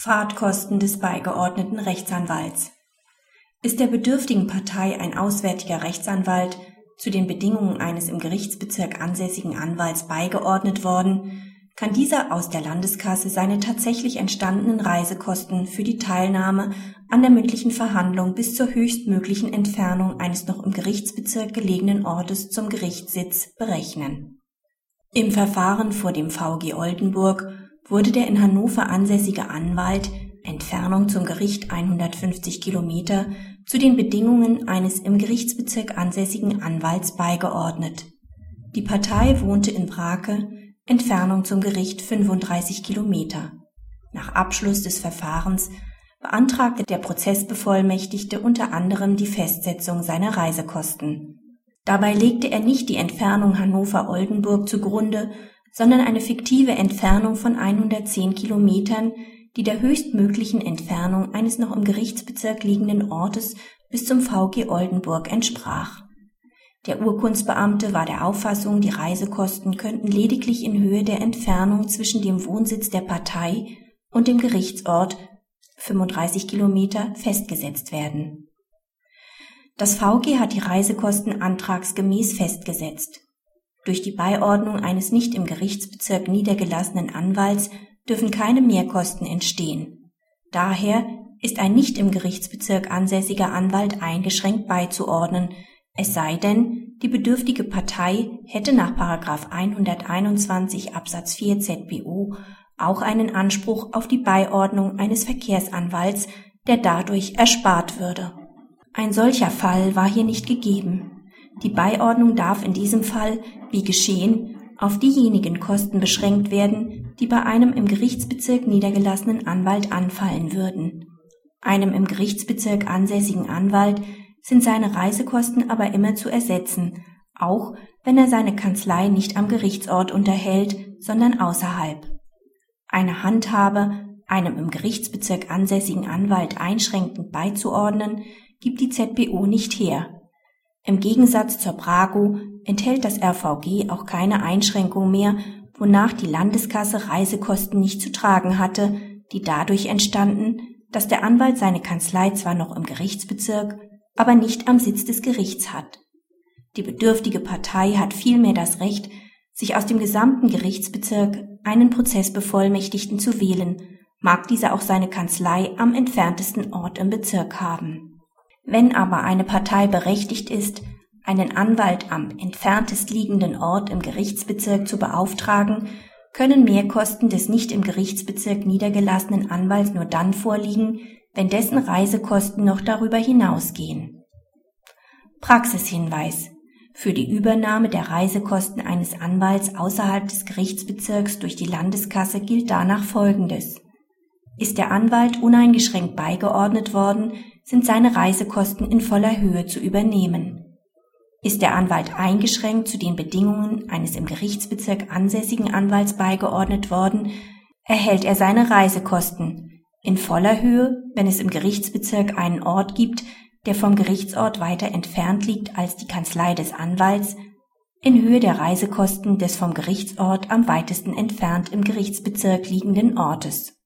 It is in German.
Fahrtkosten des beigeordneten Rechtsanwalts. Ist der bedürftigen Partei ein auswärtiger Rechtsanwalt zu den Bedingungen eines im Gerichtsbezirk ansässigen Anwalts beigeordnet worden, kann dieser aus der Landeskasse seine tatsächlich entstandenen Reisekosten für die Teilnahme an der mündlichen Verhandlung bis zur höchstmöglichen Entfernung eines noch im Gerichtsbezirk gelegenen Ortes zum Gerichtssitz berechnen. Im Verfahren vor dem VG Oldenburg wurde der in Hannover ansässige Anwalt Entfernung zum Gericht 150 Kilometer zu den Bedingungen eines im Gerichtsbezirk ansässigen Anwalts beigeordnet. Die Partei wohnte in Brake, Entfernung zum Gericht 35 Kilometer. Nach Abschluss des Verfahrens beantragte der Prozessbevollmächtigte unter anderem die Festsetzung seiner Reisekosten. Dabei legte er nicht die Entfernung Hannover-Oldenburg zugrunde, sondern eine fiktive Entfernung von 110 Kilometern, die der höchstmöglichen Entfernung eines noch im Gerichtsbezirk liegenden Ortes bis zum VG Oldenburg entsprach. Der Urkundsbeamte war der Auffassung, die Reisekosten könnten lediglich in Höhe der Entfernung zwischen dem Wohnsitz der Partei und dem Gerichtsort 35 Kilometer festgesetzt werden. Das VG hat die Reisekosten antragsgemäß festgesetzt. Durch die Beiordnung eines nicht im Gerichtsbezirk niedergelassenen Anwalts dürfen keine Mehrkosten entstehen. Daher ist ein nicht im Gerichtsbezirk ansässiger Anwalt eingeschränkt beizuordnen, es sei denn, die bedürftige Partei hätte nach 121 Absatz 4 ZBO auch einen Anspruch auf die Beiordnung eines Verkehrsanwalts, der dadurch erspart würde. Ein solcher Fall war hier nicht gegeben. Die Beiordnung darf in diesem Fall, wie geschehen, auf diejenigen Kosten beschränkt werden, die bei einem im Gerichtsbezirk niedergelassenen Anwalt anfallen würden. Einem im Gerichtsbezirk ansässigen Anwalt sind seine Reisekosten aber immer zu ersetzen, auch wenn er seine Kanzlei nicht am Gerichtsort unterhält, sondern außerhalb. Eine Handhabe, einem im Gerichtsbezirk ansässigen Anwalt einschränkend beizuordnen, gibt die ZBO nicht her. Im Gegensatz zur Brago enthält das RVG auch keine Einschränkung mehr, wonach die Landeskasse Reisekosten nicht zu tragen hatte, die dadurch entstanden, dass der Anwalt seine Kanzlei zwar noch im Gerichtsbezirk, aber nicht am Sitz des Gerichts hat. Die bedürftige Partei hat vielmehr das Recht, sich aus dem gesamten Gerichtsbezirk einen Prozessbevollmächtigten zu wählen, mag dieser auch seine Kanzlei am entferntesten Ort im Bezirk haben. Wenn aber eine Partei berechtigt ist, einen Anwalt am entferntest liegenden Ort im Gerichtsbezirk zu beauftragen, können Mehrkosten des nicht im Gerichtsbezirk niedergelassenen Anwalts nur dann vorliegen, wenn dessen Reisekosten noch darüber hinausgehen. Praxishinweis für die Übernahme der Reisekosten eines Anwalts außerhalb des Gerichtsbezirks durch die Landeskasse gilt danach Folgendes. Ist der Anwalt uneingeschränkt beigeordnet worden, sind seine Reisekosten in voller Höhe zu übernehmen. Ist der Anwalt eingeschränkt zu den Bedingungen eines im Gerichtsbezirk ansässigen Anwalts beigeordnet worden, erhält er seine Reisekosten in voller Höhe, wenn es im Gerichtsbezirk einen Ort gibt, der vom Gerichtsort weiter entfernt liegt als die Kanzlei des Anwalts, in Höhe der Reisekosten des vom Gerichtsort am weitesten entfernt im Gerichtsbezirk liegenden Ortes